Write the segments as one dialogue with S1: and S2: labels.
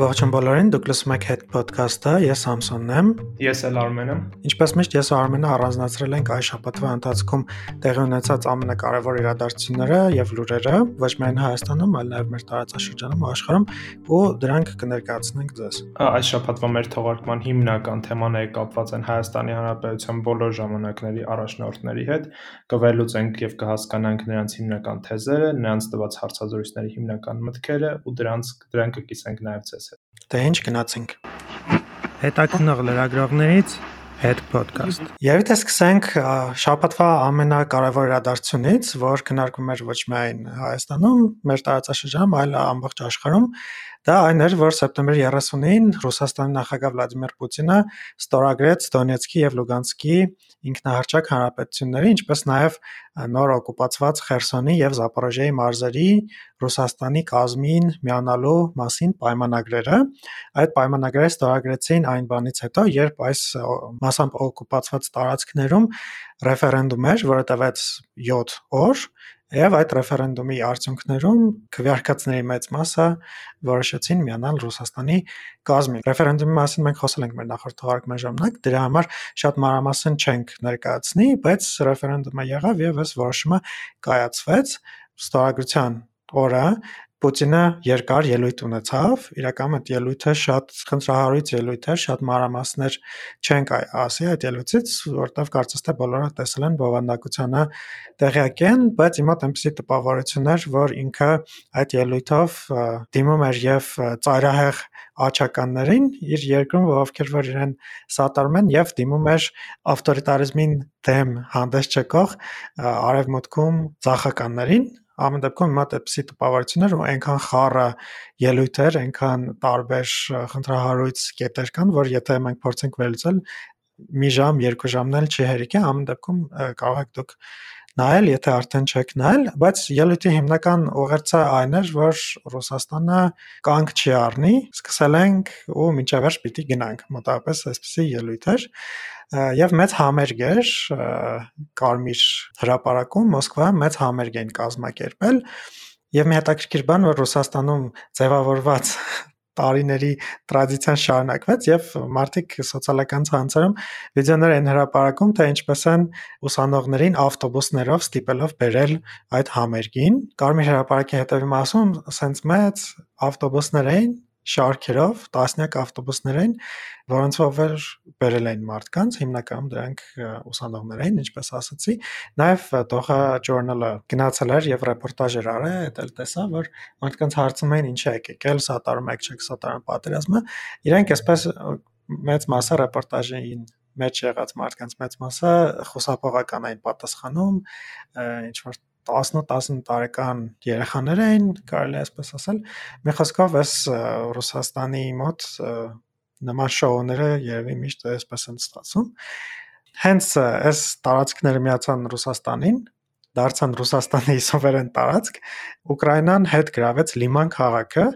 S1: Ողջույն բոլորին, դուք լսում եք Head Podcast-ը, ես Սամսոնն եմ։
S2: Ես էլ Արմենը։
S1: Ինչպես միշտ ես ու Արմենը առանձնացրել ենք այս շաբաթվա ընթացքում տեղի ունեցած ամենակարևոր իրադարձությունները եւ լուրերը, ոչ միայն Հայաստանում, այլ նաեւ մեր տարածաշրջանում ու աշխարհում, ու դրանք կներկայացնենք ձեզ։
S2: Այս շաբաթվա մեր թողարկման հիմնական թեմաները կապված են Հայաստանի Հանրապետության բոլոր ժամանակների առաջնորդների հետ, կվերլուծենք եւ կհասկանանք նրանց հիմնական թեզերը, նրանց տված հարցազրույցների հիմնական մտքերը ու դրանց դրանք կկիսենք նաեւ ձեզ
S1: Դե ինչ գնացինք։ Հետաքնող լրագրողներից Head Podcast։ Եվ եթե սկսենք շաբաթվա ամենակարևոր իրադարձությունից, որ քննարկվում էր ոչ միայն Հայաստանում, մեր տարածաշրջանում, այլ ամբողջ աշխարհում, Դա այն էր, որ սեպտեմբերի 30-ին Ռուսաստանի նախագահ Վլադիմիր Պուտինը ստորագրեց Դոնեցկի եւ Լուգանսկի ինքնահռչակ հանրապետությունների, ինչպես նաեւ նոր օկուպացված Խերսոնի եւ Զապորոժիայի մարզերի Ռուսաստանի կազմին միանալու մասին պայմանագրերը։ Այդ պայմանագրերը ստորագրեցին այն բանից հետո, երբ այս մասամբ օկուպացված տարածքներում ռեֆերենդում էր, որը տևեց 7 օր Եվ այդ ռեֆերենդումի արդյունքներում քվեարկածների մեծ մասը որոշեցին միանալ Ռուսաստանի կազմին։ Ռեֆերենդումի մասին մենք խոսել ենք մեր նախորդ թողարկման ժամանակ, դրա համար շատ մանրամասն չենք ներկայացնի, բայց ռեֆերենդումը եղավ եւ այս որոշումը կայացվեց ստորագրության օրը Պուտինը երկար ելույթ ունեցավ, իրականում այդ ելույթը շատ խնդրահարույց ելույթ էր, շատ մանրամասներ չենք ասի այդ ելույթից, որտեղ կարծես թե բոլորը տեսել են բովանդակությանը տեղյակ են, բայց իմ մոտ այնպեսի տպավորություն էր, որ ինքը այդ ելույթով դիմում էր եւ ծայրահեղ աչականներին իր երկրում, ովքեր որ իրեն սատարում են եւ դիմում էր ավտորիտարիզմին դեմ հանդես չեկող արևմուտքում ցախականներին ամեն դեպքում հիմա դեպսի տպավորություններ ու այնքան խառը ելույթեր, այնքան տարբեր խնդրահարույց կետեր կան, որ եթե մենք փորձենք վերլուծել մի ժամ, երկու ժամն էլ չի հերիք է, ամեն դեպքում կարող եք դուք նայել, եթե արդեն չեք նայել, բայց ելույթի հիմնական ուղերձը այն էր, որ Ռուսաստանը կանգ չի առնի, սկսել ենք ու մինչև վերջ պիտի գնանք։ Մոտավորապես այսպեսի ելույթ էր եւ մեծ համերգ էր Կարմիր հրապարակում Մոսկվայում մեծ համերգ էին կազմակերպել եւ մի հետաքրքիր բան որ Ռուսաստանում ձևավորված տարիների տրադիցիան շարունակվեց եւ մարդիկ սոցիալական ցանցերում վիդեոներ են հրապարակում թե ինչպես են ուսանողներին ավտոբուսներով ստիպելով բերել այդ համերգին Կարմիր հրապարակի հետևի մասում սենց մեծ ավտոբուսներ էին շարքերով տասնյակ ավտոբուսներ էին, որոնցով էր բերել էին մարդկանց, հիմնականում դրանք ուսանողներ էին, ինչպես ասացի։ Նաև Doha Journal-ը գնացել էր եւ ռեպորտաժ էր արել, դա տեսա, որ մարդկանց հարցում էին ինչ է եկել, սատարում եք, չեք սատարում պատերազմը։ Իրանք այսպես մեծ մասը ռեպորտաժային մեջ եղած մարդկանց մեծ մասը խոսափողական էին պատասխանում, ինչ որ 10-10 տարեկան երեխաներ էին, կարելի է այսպես ասել։ Մի խոսքով էս Ռուսաստանի մոտ նման շոուները երևի միշտ այսպես են ստացվում։ Հենց այս տարածքները միացան Ռուսաստանին, դարձան Ռուսաստանի սովերեն տարածք, Ուկրաինան հետ գրավեց Լիման քաղաքը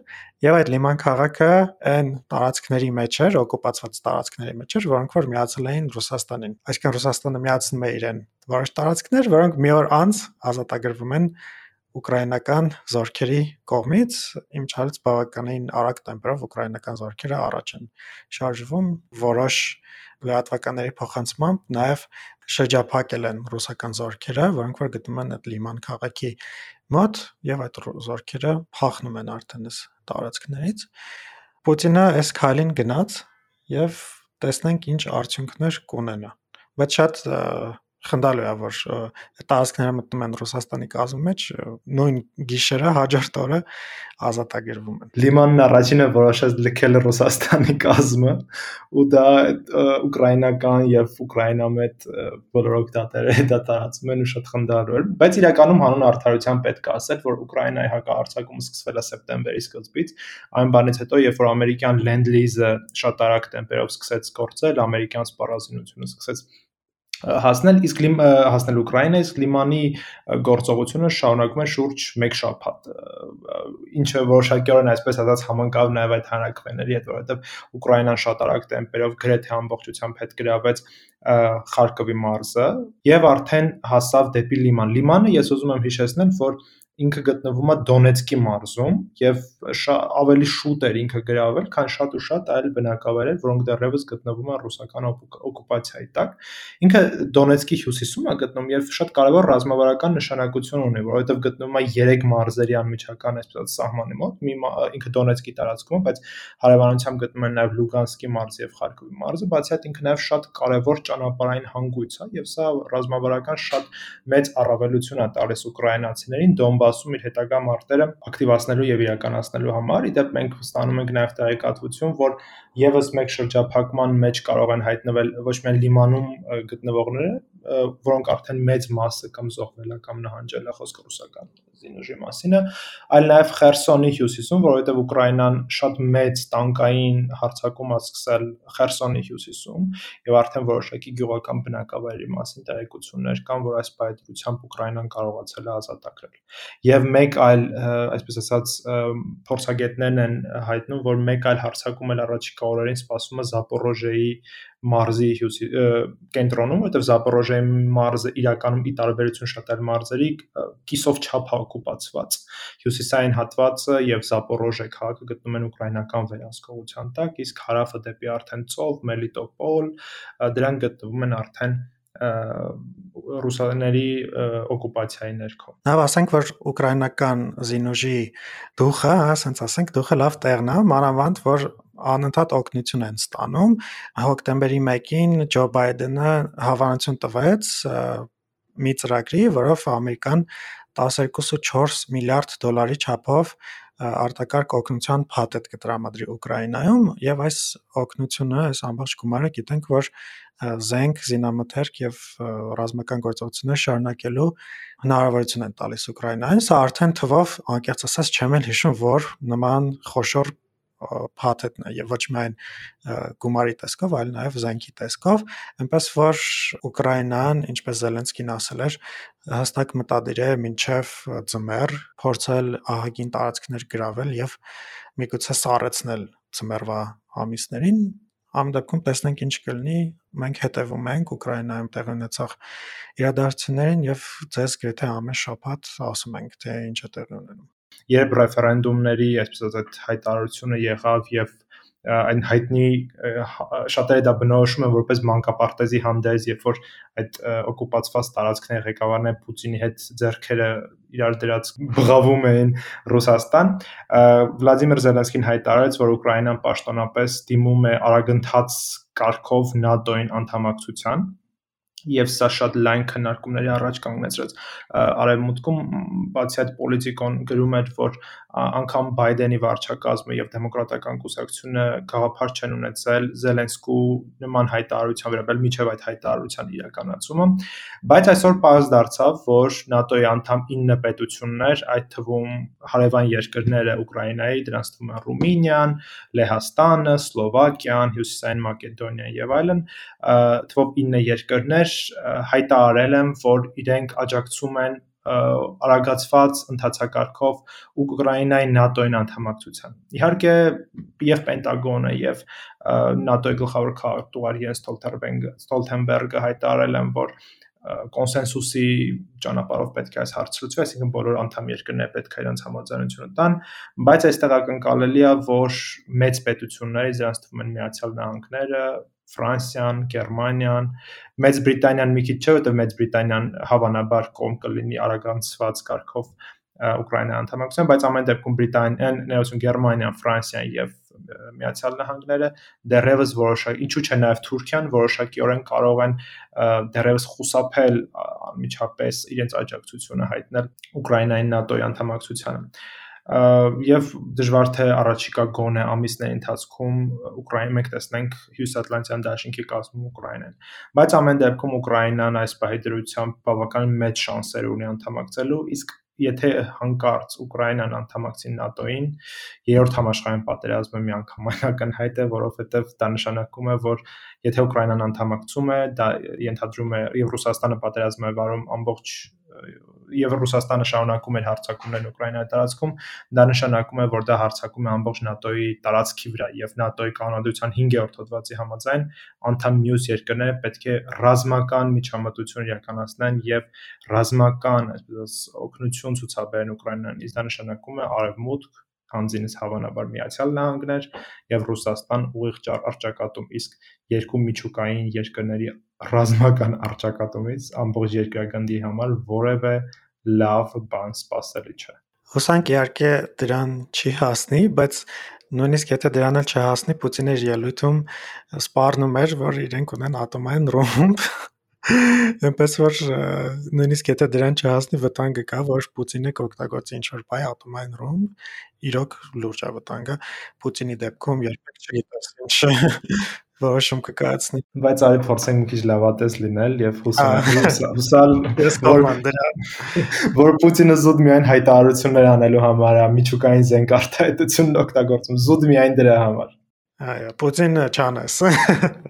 S1: եւ այդ Լիման քաղաքը այն տարածքների մեջ էր, օկուպացված տարածքների մեջ էր, որոնք որ միացել էին Ռուսաստանին։ Այսինքն Ռուսաստանը միացնում է իրեն որոշ տարածքներ, որոնք մի օր անց ազատագրվում են ուկրաինական զորքերի կողմից իմ չարից բավականին արագ տեմպերով ուկրաինական զորքերը առաջ են շարժվում որոշ լրատվականների փոխանցմամբ նաև շրջափակել են ռուսական զորքերը, որոնք որ գտնվում են այդ Լիման քաղաքի մոտ եւ այդ զորքերը փախնում են արդեն այս տարածքներից։ Պուտինը այս քայլին գնաց եւ տեսնենք ինչ արդյունքներ կունենա։ Բայց շատ խնդալու է որ տարածքները մտնում են Ռուսաստանի կազմի մեջ նույն գիշերը հաջորդ օրը ազատագրվում են
S2: Լիմանն առաջինը որոշեց լքել Ռուսաստանի կազմը ու դա ուկրաինական եւ ուկրաինամետ բոլոր օկտատերը դա տարածում են ու շատ խնդալու էր բայց իրականում հանուն արդարության պետք է ասել որ Ուկրաինայի հակահարձակումը սկսվել է սեպտեմբերի սկզբից այն բանից հետո երբ որ ամերիկյան լենդ-լիզը շատ արագ տեմպերով սկսեց գործել ամերիկյան սպառազինությունը սկսեց հասնել, իսկ հասնել Ուկրաինա, իսկ Լիմանի գործողությունը շարունակվում է շուրջ 1 շաբաթ, ինչը որոշակիորեն այսպես ասած համընկավ նաև այդ հանրակրվեների հետ, որովհետև Ուկրաինան շատ արագ տեմպերով գրեթե ամբողջությամբ հետ գրավեց Խարկովի մարզը եւ արդեն հասավ դեպի Լիման։ Լիմանը ես ուզում եմ հիշեցնել, որ ինքը գտնվում է Դոնեցկի մարզում եւ ավելի շուտ էր ինքը գրավել, քան շատ ու շատ այլ բնակավայրեր, որոնք դեռևս գտնվում են ռուսական օկուպացիայի տակ։ Ինքը Դոնեցկի հյուսիսում է գտնվում եւ շատ կարեւոր ռազմավարական նշանակություն ունի, որովհետեւ գտնվում է 3 մարզերի անմիջական այսպես սահմանի մոտ։ Մի ինքը Դոնեցկի տարածքում, բայց հարևանությամբ գտնվում են նաեւ Լուգանսկի մարզը եւ Խարկովի մարզը, բացի այդ ինքը նաեւ շատ կարեւոր ճանապարհային հանգույց է եւ սա ռազմավարական շատ մեծ առավելություն է տալիս ուկրաինացիներին Դոնբասում իր հետագա մարտերը ակտիվացնելու եւ իրականացնելու համար։ Իդեպ մենք ստանում ենք նաեւ տեղեկատվություն, որ եւս մեկ շրջափակման մեջ կարող են հայտնվել ոչ միայն լիմանում գտնվողները, որոնք արդեն մեծ մասը կամ զոհվել է կամ նահանջել է խոսքը ռուսական զինուժի մասին այլ նաև Խերսոնի հյուսիսում, որովհետև Ուկրաինան շատ մեծ տանկային հարձակում է սկսել Խերսոնի հյուսիսում եւ արդեն որոշակի գյուղական բնակավայրի մասին տեղեկություններ կան, որ այս պայթրությամբ Ուկրաինան կարողացել է ազատագրել։ Եվ մեկ այլ, այսպես ասած, փորձագետներն են հայտնում, որ մեկ այլ հարձակում էլ առաջիկա օրերին սպասում է Զապորոժեի մարզի կենտրոնում, որտեղ Զապորոժեի մարզը իրականում ի տարբերություն շատ այլ մարզերի կիսով չափ օկուպացված։ Հյուսիսային հատվածը եւ Զապորոժե քաղաքը գտնվում են ուկրաինական վերահսկողության տակ, իսկ հարավը դեպի արդեն Ծով, Մելիտոպոլ, դրանք գտնվում են արդեն ռուսաների օկուպացիայի ներքո։
S1: Նաեւ ասենք, որ ուկրաինական զինուժի դուխը, ասենց ասենք, դուխը լավ տեղն է, մանավանդ որ անընդհատ օգնություն են ստանում։ Հոկտեմբերի 1-ին Ջո Բայդենը հավանություն տվեց մի ծրագրի, որով Ամերիկան 12.4 միլիարդ դոլարի չափով արտակարգ օգնության փաթեթ կտրամադրի Ուկրաինայում եւ այս օգնությունը, այս ամբողջ գումարը գիտենք, որ զենք, զինամթերք եւ ռազմական գործողություններ շարունակելու հնարավորություն են տալիս Ուկրաինային։ Սա արդեն թվով անկեղծ ասած չեմ էլ հիշում, որ նման խոշոր փաթեթն է եւ ոչ միայն գումարի տեսքով, այլ նաեւ զենքի տեսքով, այնպես որ Ուկրաինան, ինչպես Զելենսկին ասել էր, հստակ մտադիր է մինչև ծմեր փորձել ահագին տարածքներ գրավել եւ միգուցե սառեցնել ծմերվա ամիսներին Ամ դեպքում տեսնենք ինչ կլինի։ Մենք հետևում ենք Ուկրաինայում տեղի ունեցող իրադարձություններին եւ ձեզ գրեթե ամեն շաբաթ ասում ենք, թե ինչ է տեղի ունենում
S2: երբ ռեֆերենդումների, այսպես ասած, հայտարարությունը եղավ եւ այն հայտնի շատերը դա բնորոշում են որպես մանկապարտեզի հանդես, երբ որ այդ օկուպացված տարածքների ղեկավարները Պուտինի հետ ձեռքերը իրար դրած բղավում էին Ռուսաստան, Վլադիմիր Զելենսկին հայտարարեց, որ Ուկրաինան պաշտոնապես դիմում է արագընթաց կարգով ՆԱՏՕ-ին անդամակցության եւ սա շատ լայն քննարկումների առաջ կանգնեցրեց արևմուտքում բացի այդ պոլիտիկոն գրում էր որ անգամ Բայդենի վարչակազմը եւ դեմոկրատական կուսակցությունը գաղափար չեն ունեցել Զելենսկու նման հայտարարության վերաբերյալ միջև այդ հայտարարության իրականացումը բայց այսօր պարզ դարձավ որ ՆԱՏՕ-ի անդամ 9 պետություններ այդ թվում հարևան երկրները Ուկրաինայի դրանց թվում են Ռումինիան, Լեհաստանը, Սլովակիան, Հյուսիսային Մակեդոնիան եւ այլն թվով 9 երկրներ հայտարարել են, որ իրենք աջակցում են արագացված ընթացակարգով Ուկրաինայի ՆԱՏՕ-ին անդամակցության։ Իհարկե եւ Պենտագոնը եւ ՆԱՏՕ-ի գլխավոր քարտուղար Յենս Ստոլթենբերգը հայտարարել են, որ կոնսենսուսի ճանապարհով պետք է այս հարցը լուծվի, այսինքն բոլոր անդամ երկրները պետք է իրենց համաձայնությունը տան, բայց այստեղ ակնկալելի է, որ մեծ պետությունները, դրանց թվում են Միացյալ Նահանգները, Ֆրանսիան, Գերմանիան, Մեծ Բրիտանիան մի քիչ չէ, որտեղ Մեծ Բրիտանիան հավանաբար կողմ կլինի արագանցված կարգով Ուկրաինայի անդամակցության, բայց ամեն դեպքում Բրիտանիան, ներողություն, Գերմանիան, Ֆրանսիան եւ Միացյալ Նահանգները դեռևս որոշակ, ինչու՞ չէ նաև Թուրքիան որոշակիորեն կարող են դեռևս խուսափել անմիջապես իրենց աջակցությունը հայտնել Ուկրաինայի ՆԱՏՕ-ի անդամակցությանը եւ դժվար թե առաջիկա գոնե ամիսների ընթացքում Ուկրաին մենք տեսնենք Հյուսատլանտյան դաշինքի կազմում Ուկրաինան բայց ամեն դեպքում Ուկրաինան այս պահի դրությամբ բավական մեծ շանսեր ունի անդամակցելու իսկ եթե հանկարծ Ուկրաինան անդամակցի ՆԱՏՕ-ին, երրորդ համաշխարհային պատերազմը միանգամայն ակնհայտ է, որովհետև դա նշանակում է, որ եթե Ուկրաինան անդամակցում է, դա ենթադրում է եւ Ռուսաստանը պատերազմ է վարում ամբողջ եւ Ռուսաստանը շարունակում էր հարձակումներն Ուկրաինայի տարածքում, դա նշանակում է, որ դա հարձակում է ամբողջ ՆԱՏՕ-ի տարածքի վրա եւ ՆԱՏՕ-ի կանոնադրության 5-րդ հոդվածի համաձայն անդամ մյուս երկրները պետք է ռազմական միջամտություն իրականացնեն եւ ռազմական, այսպես օգնություն ցուցաբերեն Ուկրաինան։ Իսկ դա նշանակում է արևմուտք հանձինս հավանաբար Միացյալ Նահանգներ եւ Ռուսաստան ուղիղ արճակատում, իսկ երկու միջուկային երկրների ռազմական արճակատումից ամբողջ երկրագնդի համար որևէ լավ բան սпасելի չէ։
S1: Հուսանք իհարկե դրան չի հասնի, բայց նույնիսկ եթե դրան էլ չհասնի, Պուտինը իր ելույթում սպառնում էր, որ իրենք ունեն ատոմային ռումբ։ Այնպես որ նույնիսկ եթե դրան չհասնի, վտանգը կա, որ Պուտինը կօգտագործի ինչ-որ բայ ատոմային ռումբ, իրոք լուրջ է վտանգը։ Պուտինի դեպքում երբեք չգիտես ինչ որոշում կկայացնի։
S2: Բայց արի փորձենք մի քիչ լավատես լինել եւ հուսալ
S1: որ
S2: որ Պուտինը զուտ միայն հայտարարություններ անելու համար է միջուկային զենք արտահայտությունն օգտագործում, զուտ միայն դրա համար։
S1: Այո, Պուտինը չանես։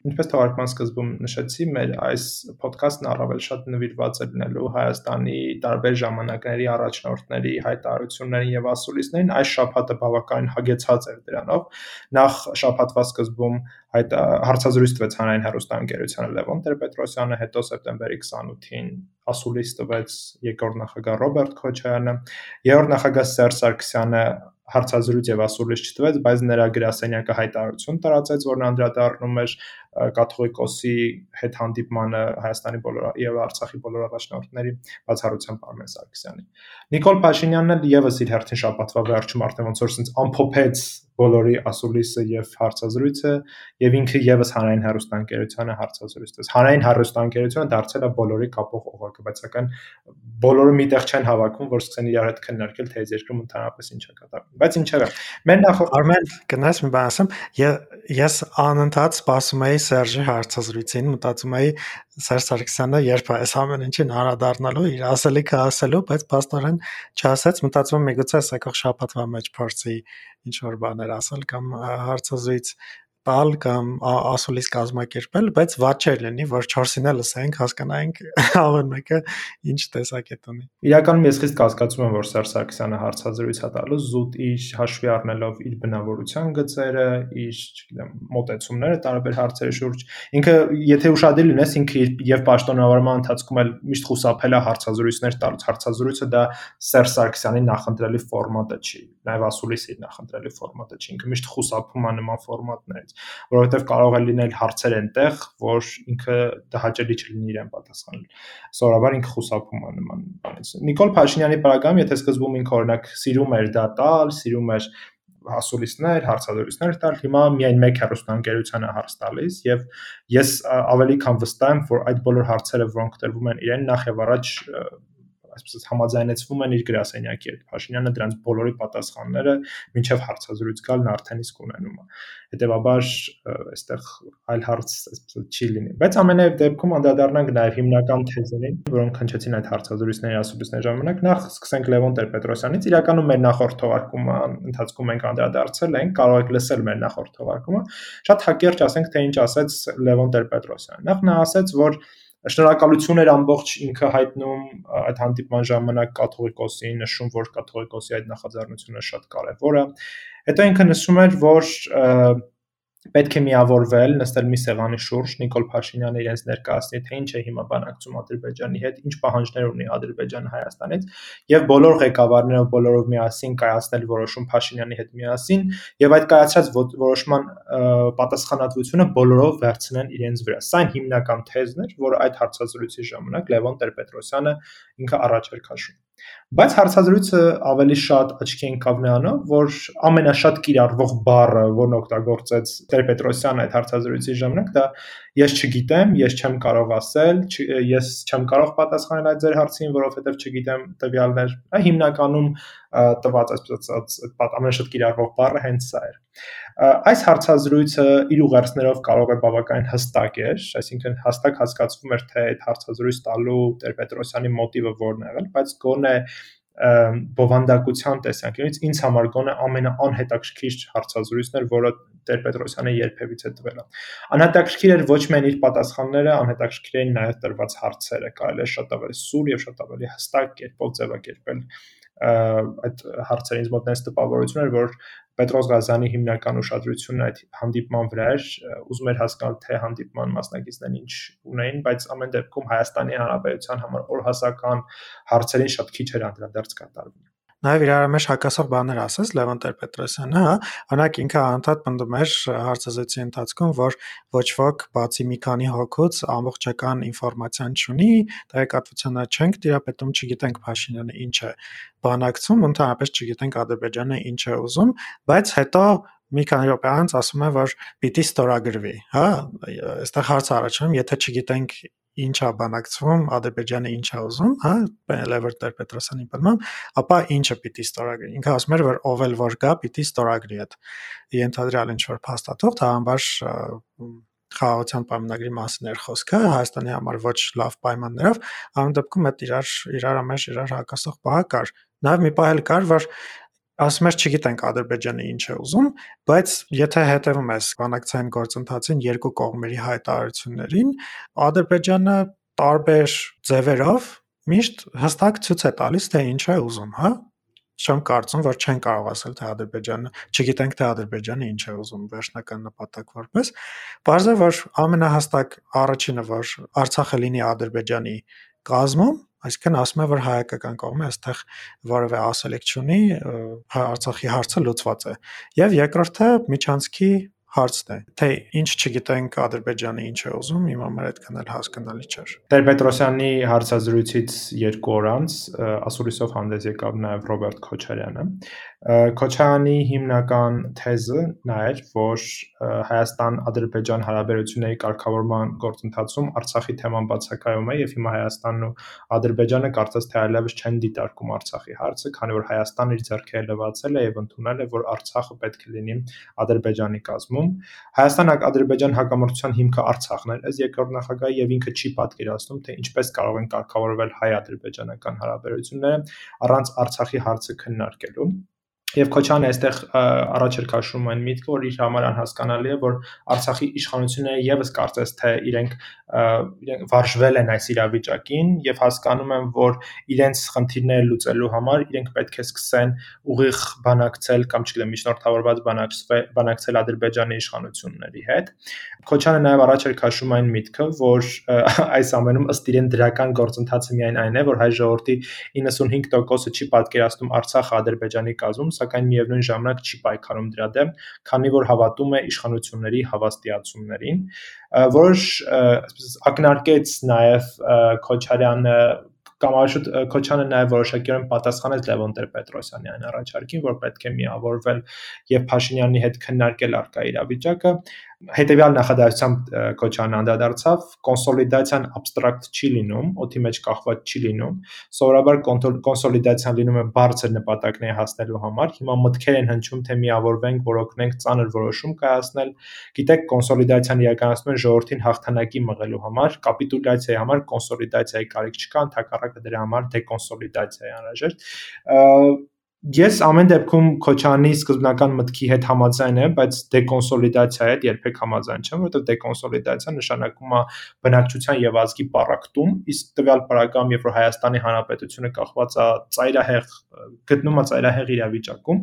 S2: Ինչպես թողարկման սկզբում նշեցի, մեր այս ոդքասթն առավել շատ նվիրված է լինելու Հայաստանի տարբեր ժամանակների առաջնորդների հայտարարություններին եւ ասուլիսներին։ Այս շաբաթը բավականին հագեցած էր դրանով։ Նախ շաբաթվա սկզբում հայտ հարցազրույց տվեց հանրային հեռուստաընկերությանը Լևոն Տեր-Պետրոսյանը, հետո սեպտեմբերի 28-ին ասուլիս տվեց երկրորդ նախագահ Ռոբերտ Քոչարյանը, երրորդ նախագահ Սերժ Սարգսյանը հարցազրույց եւ ասուլիս չտվեց, բայց նրա գրասենյակը հայտարարություն տարածեց, որն անդրադառնում էր կաթողիկոսի հետ հանդիպմանը Հայաստանի բոլոր եւ Արցախի բոլոր առաջնորդների բացառությամբ Արմեն Սարգսյանի։ Նիկոլ Փաշինյանն էլ եւս իր հերթին շաբաթվա վերջում արդեն ոնց որ sense ամփոփեց բոլորի ասուլիսը եւ հարցազրույցը եւ ինքը եւս հանրային հերոստանգերությանը հարցազրույց տես։ Հանրային հերոստանգերությունը դարձել է բոլորի կապող օղակը, բայց սակայն բոլորը միտեղ չեն հավաքում, որ սկսեն իրար հետ քննարկել, թե այս երկրում ընդհանրապես ինչ է կատարվում։ Բայց ինչևէ, մեր նախորդ
S1: Արմեն, գնաս մի բան ասեմ, ես անընդհատ սպասում էի Սերժի հարցազրույցին, մտածում էի Սերժ Սարգսյանը երբ այս ամեն ինչին անդրադառնալու իր ասելիքը ասելու, բայց փաստորեն չասեց, մտածում եմ միգուցե եկող շաբաթվա մեջ փորձի ինչ որ բաներ ասել կամ հարցազրույց տալ կամ ասուլիս կազմակերպել, բայց ված չէր լինի, որ 4-ին էլ լսենք, հասկանայինք ամեն մեկը ինչ տեսակետ ունի։
S2: Իրականում ես խիստ կասկածում եմ, որ Սերժ Սարգսյանը հարցազրույց է տալու զուտ իր հաշվի առնելով իր բնավորության գծերը, իր, չգիտեմ, մոտեցումները տարբեր հարցերի շուրջ։ Ինքը, եթե ուշադիր լինես, ինքը եւ պաշտոնավարման ընթացքում էլ միշտ խուսափել է հարցազրույցներ տալուց։ Հարցազրույցը դա Սերժ Սարգսյանի նախընտրելի ֆորմատը չի, նաեւ ասուլիսի նախընտրելի ֆորմատը չի։ Ինքը միշտ խուսափում է նման ֆորմատներից որովհետև կարող է լինել հարցեր այնտեղ, որ ինքը հաճելի չլինի իրեն պատասխանել։ Սովորաբար ինքը խուսափում է նման բանից։ Նիկոլ Փաշինյանի պարագայում, եթե սկզբում ինքը օրինակ սիրում էր դա տալ, սիրում էր հասուլիսներ, հարցազրույցներ տալ, հիմա միայն մեկ հեռուստաընկերությանը հարց տալիս եւ ես ավելի քան վստահ եմ, որ այդ բոլոր հարցերը, որոնք տրվում են իրեն նախ եւ առաջ այսպես համաձայնեցվում են իր գրասենյակի հետ։ Փաշինյանը դրանց բոլորի պատասխանները մինչև հարցազրույց գալն արդեն իսկ ունենում է։ Հետևաբար այստեղ այլ հարց այսպես չի լինի։ Բայց ամենայն դեպքում անդրադառնանք նաև հիմնական թեզերին, որոնք հնչեցին այդ հարցազրույցների ասուլիսների ժամանակ։ Նախ սկսենք Լևոն Տեր-Պետրոսյանից։ Իրականում մեր նախորդ թողարկումը ընթացքում ենք անդրադարձել ենք, կարող եք լսել մեր նախորդ թողարկումը։ Շատ հակերճ ասենք թե ինչ ասեց Լևոն Տեր-Պետրոսյանը։ Նախ նա ասեց, որ Շնորհակալություն էր ամբողջ ինքը հայտնում այդ հանդիպման ժամանակ կաթողիկոսին, նշում, որ կաթողիկոսի այդ նախաձեռնությունը շատ կարևոր է։ Հետո ինքը նշում էր, որ պետք է միավորվել, նստել մի սեղանի շուրջ, Նիկոլ Փաշինյանը իրենց ներկայացնի, թե ինչ է հիմա բանակցում Ադրբեջանի հետ, ինչ պահանջներ ունի Ադրբեջանը Հայաստանից, եւ բոլոր ղեկավարները բոլորով միասին կայացնել որոշում Փաշինյանի հետ միասին, եւ այդ կայացած որոշման պատասխանատվությունը բոլորով վերցնեն իրենց վրա։ Սա հիմնական թեզն էր, որ այդ հարցազրույցի ժամանակ Լևոն Տեր-Պետրոսյանը ինքը առաջ էր քաշում։ Բայց հարցազրույցը ավելի շատ աչքի ընկավ նրանով, որ ամենաշատ կիրառվող բառը, որն օգտագործեց Տեր-Պետրոսյանը այդ հարցազրույցի ժամանակ, դա ես չգիտեմ, ես չեմ կարող ասել, ես չեմ կարող պատասխանել այդ ձեր հարցին, որովհետև չգիտեմ տվյալներ։ Այ հիմնականում տված այսպես ամենաշատ կիրառվող բառը հենց սա էր այս հարցազրույցը իր ուղերձներով կարող է բավականին հստակ էր, այսինքն հստակ հասկացվում էր թե այդ հարցազրույց տալու Տեր-Պետրոսյանի մոտիվը որն եղել, բայց գոնե բովանդակության տեսանկյունից ինձ համար գոնե ամենաանհետաքրքիր հարցազրույցն էր, որը Տեր-Պետրոսյանը երբևիցե տվել է։ Անհետաքրքիր էր ոչ միայն իր պատասխանները, անհետաքրքիր էին նաև տրված հարցերը, կարելի է շատ ավելի սուր եւ շատ ավելի հստակ կերպով ձևակերպել այդ հարցերից մոտ այնպես տպավորություն էր, որ Պետրոս Ղազանի հիմնական ուշադրությունը այդ հանդիպման վրա էր, ուզում էր հասկանալ թե հանդիպման մասնակիցներն ինչ ունեին, բայց ամեն դեպքում Հայաստանի Հանրապետության համար օրհասական հարցերին շատ քիչ էր անդրադարձ կատարվում
S1: նաև իրար մեջ հակասող բաներ ասես Լևոն Տեր-Պետրոսյանը, հա, օրինակ ինքը անդադ պնդում էր հարցազրույցի ընթացքում, որ ոչ ոք բացի մի քանի հոգուց ամբողջական ինֆորմացիան չունի, տեղեկատվությունը չենք տիրապետում, չգիտենք Փաշինյանը ինչ է բանակցում, ընդհանրապես չգիտենք Ադրբեջանը ինչ է ուզում, բայց հետո մի քանի րոպե անց ասում է, որ պիտի ստորագրվի, հա, այստեղ հարց առաջանում, եթե չգիտենք ինչ է բանակցվում, Ադրբեջանը ինչ է ուզում, հա, Լևոն Տեր-Պետրոսյանի պատմամբ, ապա ինչը պիտի ստորագրի։ Ինքը ասում էր, որ ով էլ որ գա, պիտի ստորագրի այդ ենթադրյալ ինչ որ փաստաթող, թաղամբար խաղաղության պայմանագրի մասին էր խոսքը Հայաստանի համար ոչ լավ պայմաններով, ամեն դեպքում այդ իրար իրար մեջ իրար հակասող բաղ կար։ Նաև մի բան էլ կար, որ ասում ես չգիտենք Ադրբեջանը ինչ է ուզում, բայց եթե հետևում ես բանակցային գործընթացին երկու կողմերի հայտարարություններին, Ադրբեջանը տարբեր ձևերով միշտ հստակ ցույց է տալիս թե ինչ է ուզում, հա? Չեմ կարծում, որ չեն կարող ասել թե Ադրբեջանը, չգիտենք թե Ադրբեջանը ինչ է ուզում վերջնական նպատակ որպես։ Բարձր որ ամենահստակ առաջինը որ Արցախը լինի Ադրբեջանի կազմում, Այսինքն ասում է, որ հայկական կողմը այստեղ որևէ ասելիք չունի, հա, Արցախի հարցը լուծված է։ Եվ երկրորդը միջանցքի հարցն է, թե ինչ չգիտենք Ադրբեջանը ինչ է ուզում, իմ համար այդքան էլ հասկանալի չէր։
S2: Տեր-Պետրոսյանի հարցազրույցից 2 օր անց ասուրիսով հանդես եկավ նաև Ռոբերտ Քոչարյանը, Քոչարյանի հիմնական թեզը նա էր, որ Հայաստան-Ադրբեջան հարաբերությունների կարգավորման գործընթացում Արցախի թեման բացակայում է եւ հիմա Հայաստանն ու Ադրբեջանը կարծես թե այլևս չեն դիտարկում Արցախի հարցը, քանի որ Հայաստանը իր ձեռքերը լվացել է եւ ընդունել է, որ Արցախը պետք է լինի Ադրբեջանի կազմում։ Հայաստան-Ադրբեջան հակամարտության հիմքը Արցախն էր, ըստ երկրորդ նախագահի եւ ինքը չի պատկերացնում, թե ինչպես կարող են կարգավորվել հայ-ադրբեջանական հարաբերությունները առանց Արցախի հարցը քննարկելու։ Եվ Քոչյանը այստեղ առաջ էր քաշում այն միտքը, որ իր համար անհասկանալի է, որ Արցախի իշխանությունները եւս կարծես թե իրենք իրենք վարժվել են այս իրավիճակին եւ հասկանում են, որ իրենց խնդիրները լուծելու համար իրենք պետք է սկսեն ուղիղ բանակցել կամ չգիտեմ միջնորդավորված բանակցվել բանակցել Ադրբեջանի իշխանությունների հետ։ Քոչյանը նաեւ առաջ էր քաշում այն միտքը, որ այս ամենում ըստ իրեն դրական գործընթացը միայն այն է, որ հայ ժողովրդի 95%-ը չի պատկերացնում Արցախը Ադրբեջանի կազմում, սակայն միևնույն ժամանակ չի պայքարում դրա դեմ, քանի որ հավատում է իշխանությունների հավաստիացումներին։ Որոշ այսպես ակնարկեց նաև Քոչարյանը կամ այշուտ Քոչյանը նաև որոշակիորեն պատասխանեց Լևոն Տեր-Պետրոսյանի այն առաջարկին, որ պետք է միավորվել եւ Փաշինյանի հետ քննարկել արկա իրավիճակը հետեւյալ նախադասությամբ Քոչյանը անդրադարձավ կոնսոլիդացիան абստրակտ չի լինում, օդի մեջ կախված չի լինում։ Սովորաբար կոնսոլիդացիան լինում է բարձր նպատակների հասնելու համար։ Հիմա մտքեր են հնչում, թե միավորվենք, որօգնենք ծանր որոշում կայացնել։ Գիտեք, կոնսոլիդացիան իրականացնում են ժողովրդին հաղթանակի մղելու համար, կապիտուլյացիայի համար կոնսոլիդացիայի կարիք չկա, ընդհակառակը դրա համար դեկոնսոլիդացիա է անհրաժեշտ Ես ամեն դեպքում Քոչանի սկզբնական մտքի հետ համաձայն եմ, բայց դեկոնսոլիդացիա հետ երբեք համաձայն չեմ, որովհետև դեկոնսոլիդացիա նշանակում է բնակչության եւ ազգի պարակտում, իսկ տվյալ պարագայում, երբ որ Հայաստանի Հանրապետությունը կախված է ծայրահեղ գտնում է ծայրահեղ իրավիճակում,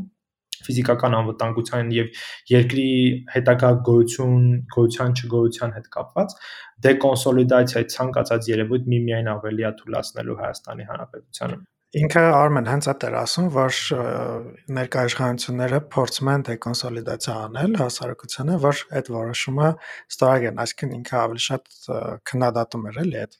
S2: ֆիզիկական անվտանգության եւ երկրի հետագա գոյություն, գոյության չգոյության հետ կապված դեկոնսոլիդացիայի ցանկացած երևույթ միմիայն ավելի է թույլատնելու Հայաստանի Հանրապետությանը
S1: Ինքը Արմեն հենց այդ էր ասում, որ ներկայ իշխանությունները փորձում են դեկոնսոլիդացիա անել հասարակությանը, որ այդ որոշումը ստորագրեն, այսինքն ինքը ավելի շատ քննադատում էր էլի այդ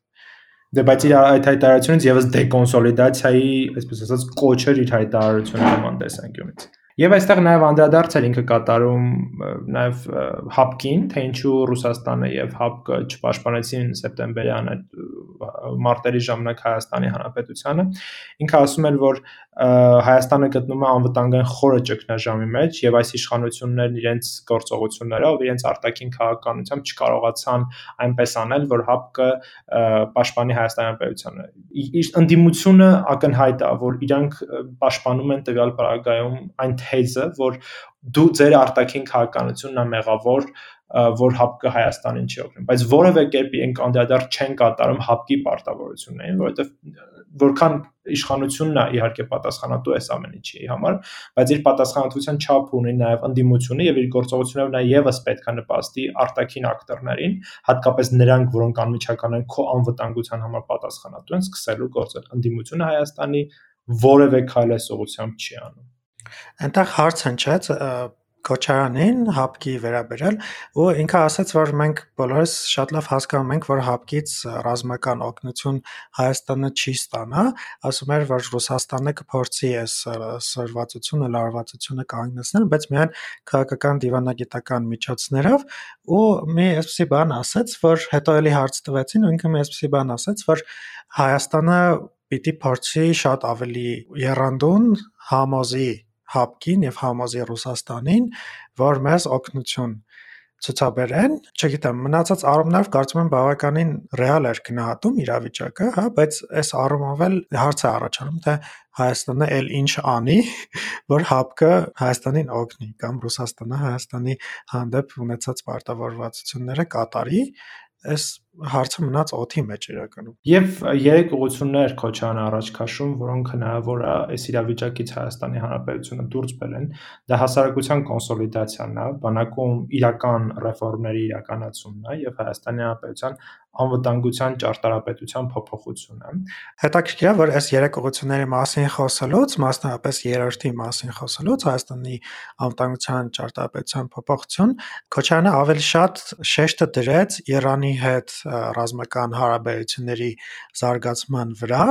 S2: Դե բայց իր այդ հայտարարությունից եւս դեկոնսոլիդացիայի, այսպես ասած, կոչեր իր հայտարարությունը նման տեսանկյունից։ Եվ այստեղ նաև անդրադարձ էր ինքը կատարում նաև հապկին, թե ինչու Ռուսաստանը եւ հապկը չպաշտպանեցին սեպտեմբերյան այդ մարտերի ժամանակ Հայաստանի Հանրապետությանը։ Ինքը ասում էր, որ Հայաստանը գտնում է անվտանգային խորը ճգնաժամի մեջ եւ այս իշխանություններն իրենց գործողություններով, իրենց արտաքին քաղաքականությամբ չկարողացան այնպես անել, որ ՀԱՊԿ-ը պաշտպանի Հայաստանի պետությանը։ Իր ընդդիմությունը ակնհայտ է, որ իրանք պաշտպանում են տվյալ պարագայում այն թեզը, որ դու ձեր արտաքին քաղաքականությունն է մեղավոր որ ՀԱՊԿ-ը Հայաստանին չի օգնում, բայց որևէ կերպ իրենք անդրադարձ չեն կատարում ՀԱՊԿ-ի պարտավորություններին, որովհետև որքան իշխանությունն է իհարկե պատասխանատու է ամեն ինչի համար, բայց իր պատասխանատվության չափ ունի նաև ընդդիմությունը եւ իր գործողություններով նա եւս պետք է նպաստի արտաքին ակտորներին, հատկապես նրանք, որոնք անմիջական են քո անվտանգության համար պատասխանատու են, սկսելու գործել։ Ընդդիմությունը Հայաստանի որևէ քայլ այս ուղությամբ չի անում։
S1: Այնտեղ հարց հնչեց Քոչարյանին ՀԱՊԿ-ի վերաբերյալ ու ինքը ասաց, որ մենք բոլորս շատ լավ հասկանում ենք, որ ՀԱՊԿ-ից ռազմական օգնություն Հայաստանը չի ստանա, ասում էր, որ Ռուսաստանը կփորձի այս սրվածությունը, լարվածությունը կանգնեցնել, բայց միայն քաղաքական դիվանագիտական միջոցներով ու մի այսպեսի բան ասաց, որ հետո էլի հարց տվեցին ու ինքը մի այսպեսի բան ասաց, որ Հայաստանը պիտի փորձի շատ ավելի երանդուն համոզի ՀԱՊԿ-ին եւ համոզի Ռուսաստանին, որ մեզ օգնություն ցուցաբերեն, չգիտեմ, մնացած առումներով կարծում եմ բավականին ռեալ էր գնահատում իրավիճակը, հա, բայց այս առումով էլ հարց է առաջանում, թե Հայաստանը էլ ինչ անի, որ ՀԱՊԿ-ը Հայաստանին օգնի կամ Ռուսաստանը Հայաստանի հանդեպ ունեցած պարտավորվածությունները կատարի, այս հարցը մնաց օթի մեջ իրականում։
S2: Եվ երեք ուղություններ Քոչարյանը առաջ քաշում, որոնք հնարավոր է այս իրավիճակից Հայաստանի Հանրապետությունը դուրս բերեն, դա հասարակության կոնսոլիդացիան է, բանակում իրական ռեֆորմների իրականացումն է եւ Հայաստանի Հանրապետության անվտանգության ճարտարապետության փոփոխությունը։
S1: Հետաքրքիր է, որ այս երեք ուղությունների մասին խոսելուց, մասնավորապես երրորդի մասին խոսելուց, Հայաստանի անվտանգության ճարտարապետության փոփոխություն, Քոչարյանը ավելի շատ շեշտը դրեց Իրանի հետ ռազմական հարաբերությունների զարգացման վրա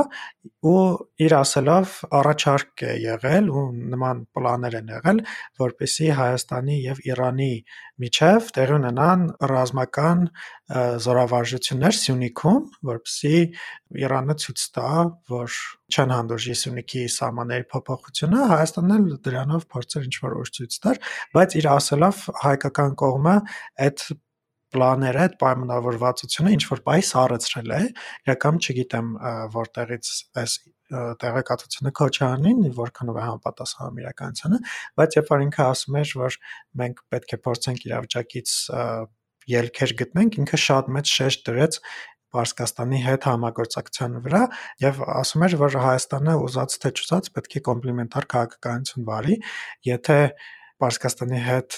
S1: ու իր ասելով առաջարկ է եղել ու նման պլաններ են եղել, որպեսզի Հայաստանի եւ Իրանի միջև տեղի ունենան ռազմական զորավարժություններ Սյունիքում, որպեսզի Իրանը ցույց տա, որ չեն հանդուրժի Սյունիքի սահմանների փոփոխությունը, Հայաստանն էլ դրանով փորձեր ինչ-որ ուժ ցույց տար, բայց իր ասելով հայկական կողմը այդ պլանները, այդ պայմանավորվածությունը ինչ որ բայ սառեցրել է, իրական չգիտեմ որտեղից այս տեղեկատվությունը Քոչարյանին որքանով է համապատասխանում իրականությանը, բայց երբ որ ինքը ասում էր, որ մենք պետք է փորձենք իրավիճակից ելքեր գտնենք, ինքը շատ մեծ շեշտ դրեց Պարսկաստանի հետ համագործակցության վրա եւ ասում էր, որ Հայաստանը ուզած թե չուզած պետք է կոմպլեմենտար քաղաքականություն վարի, եթե Պարսկաստանի հետ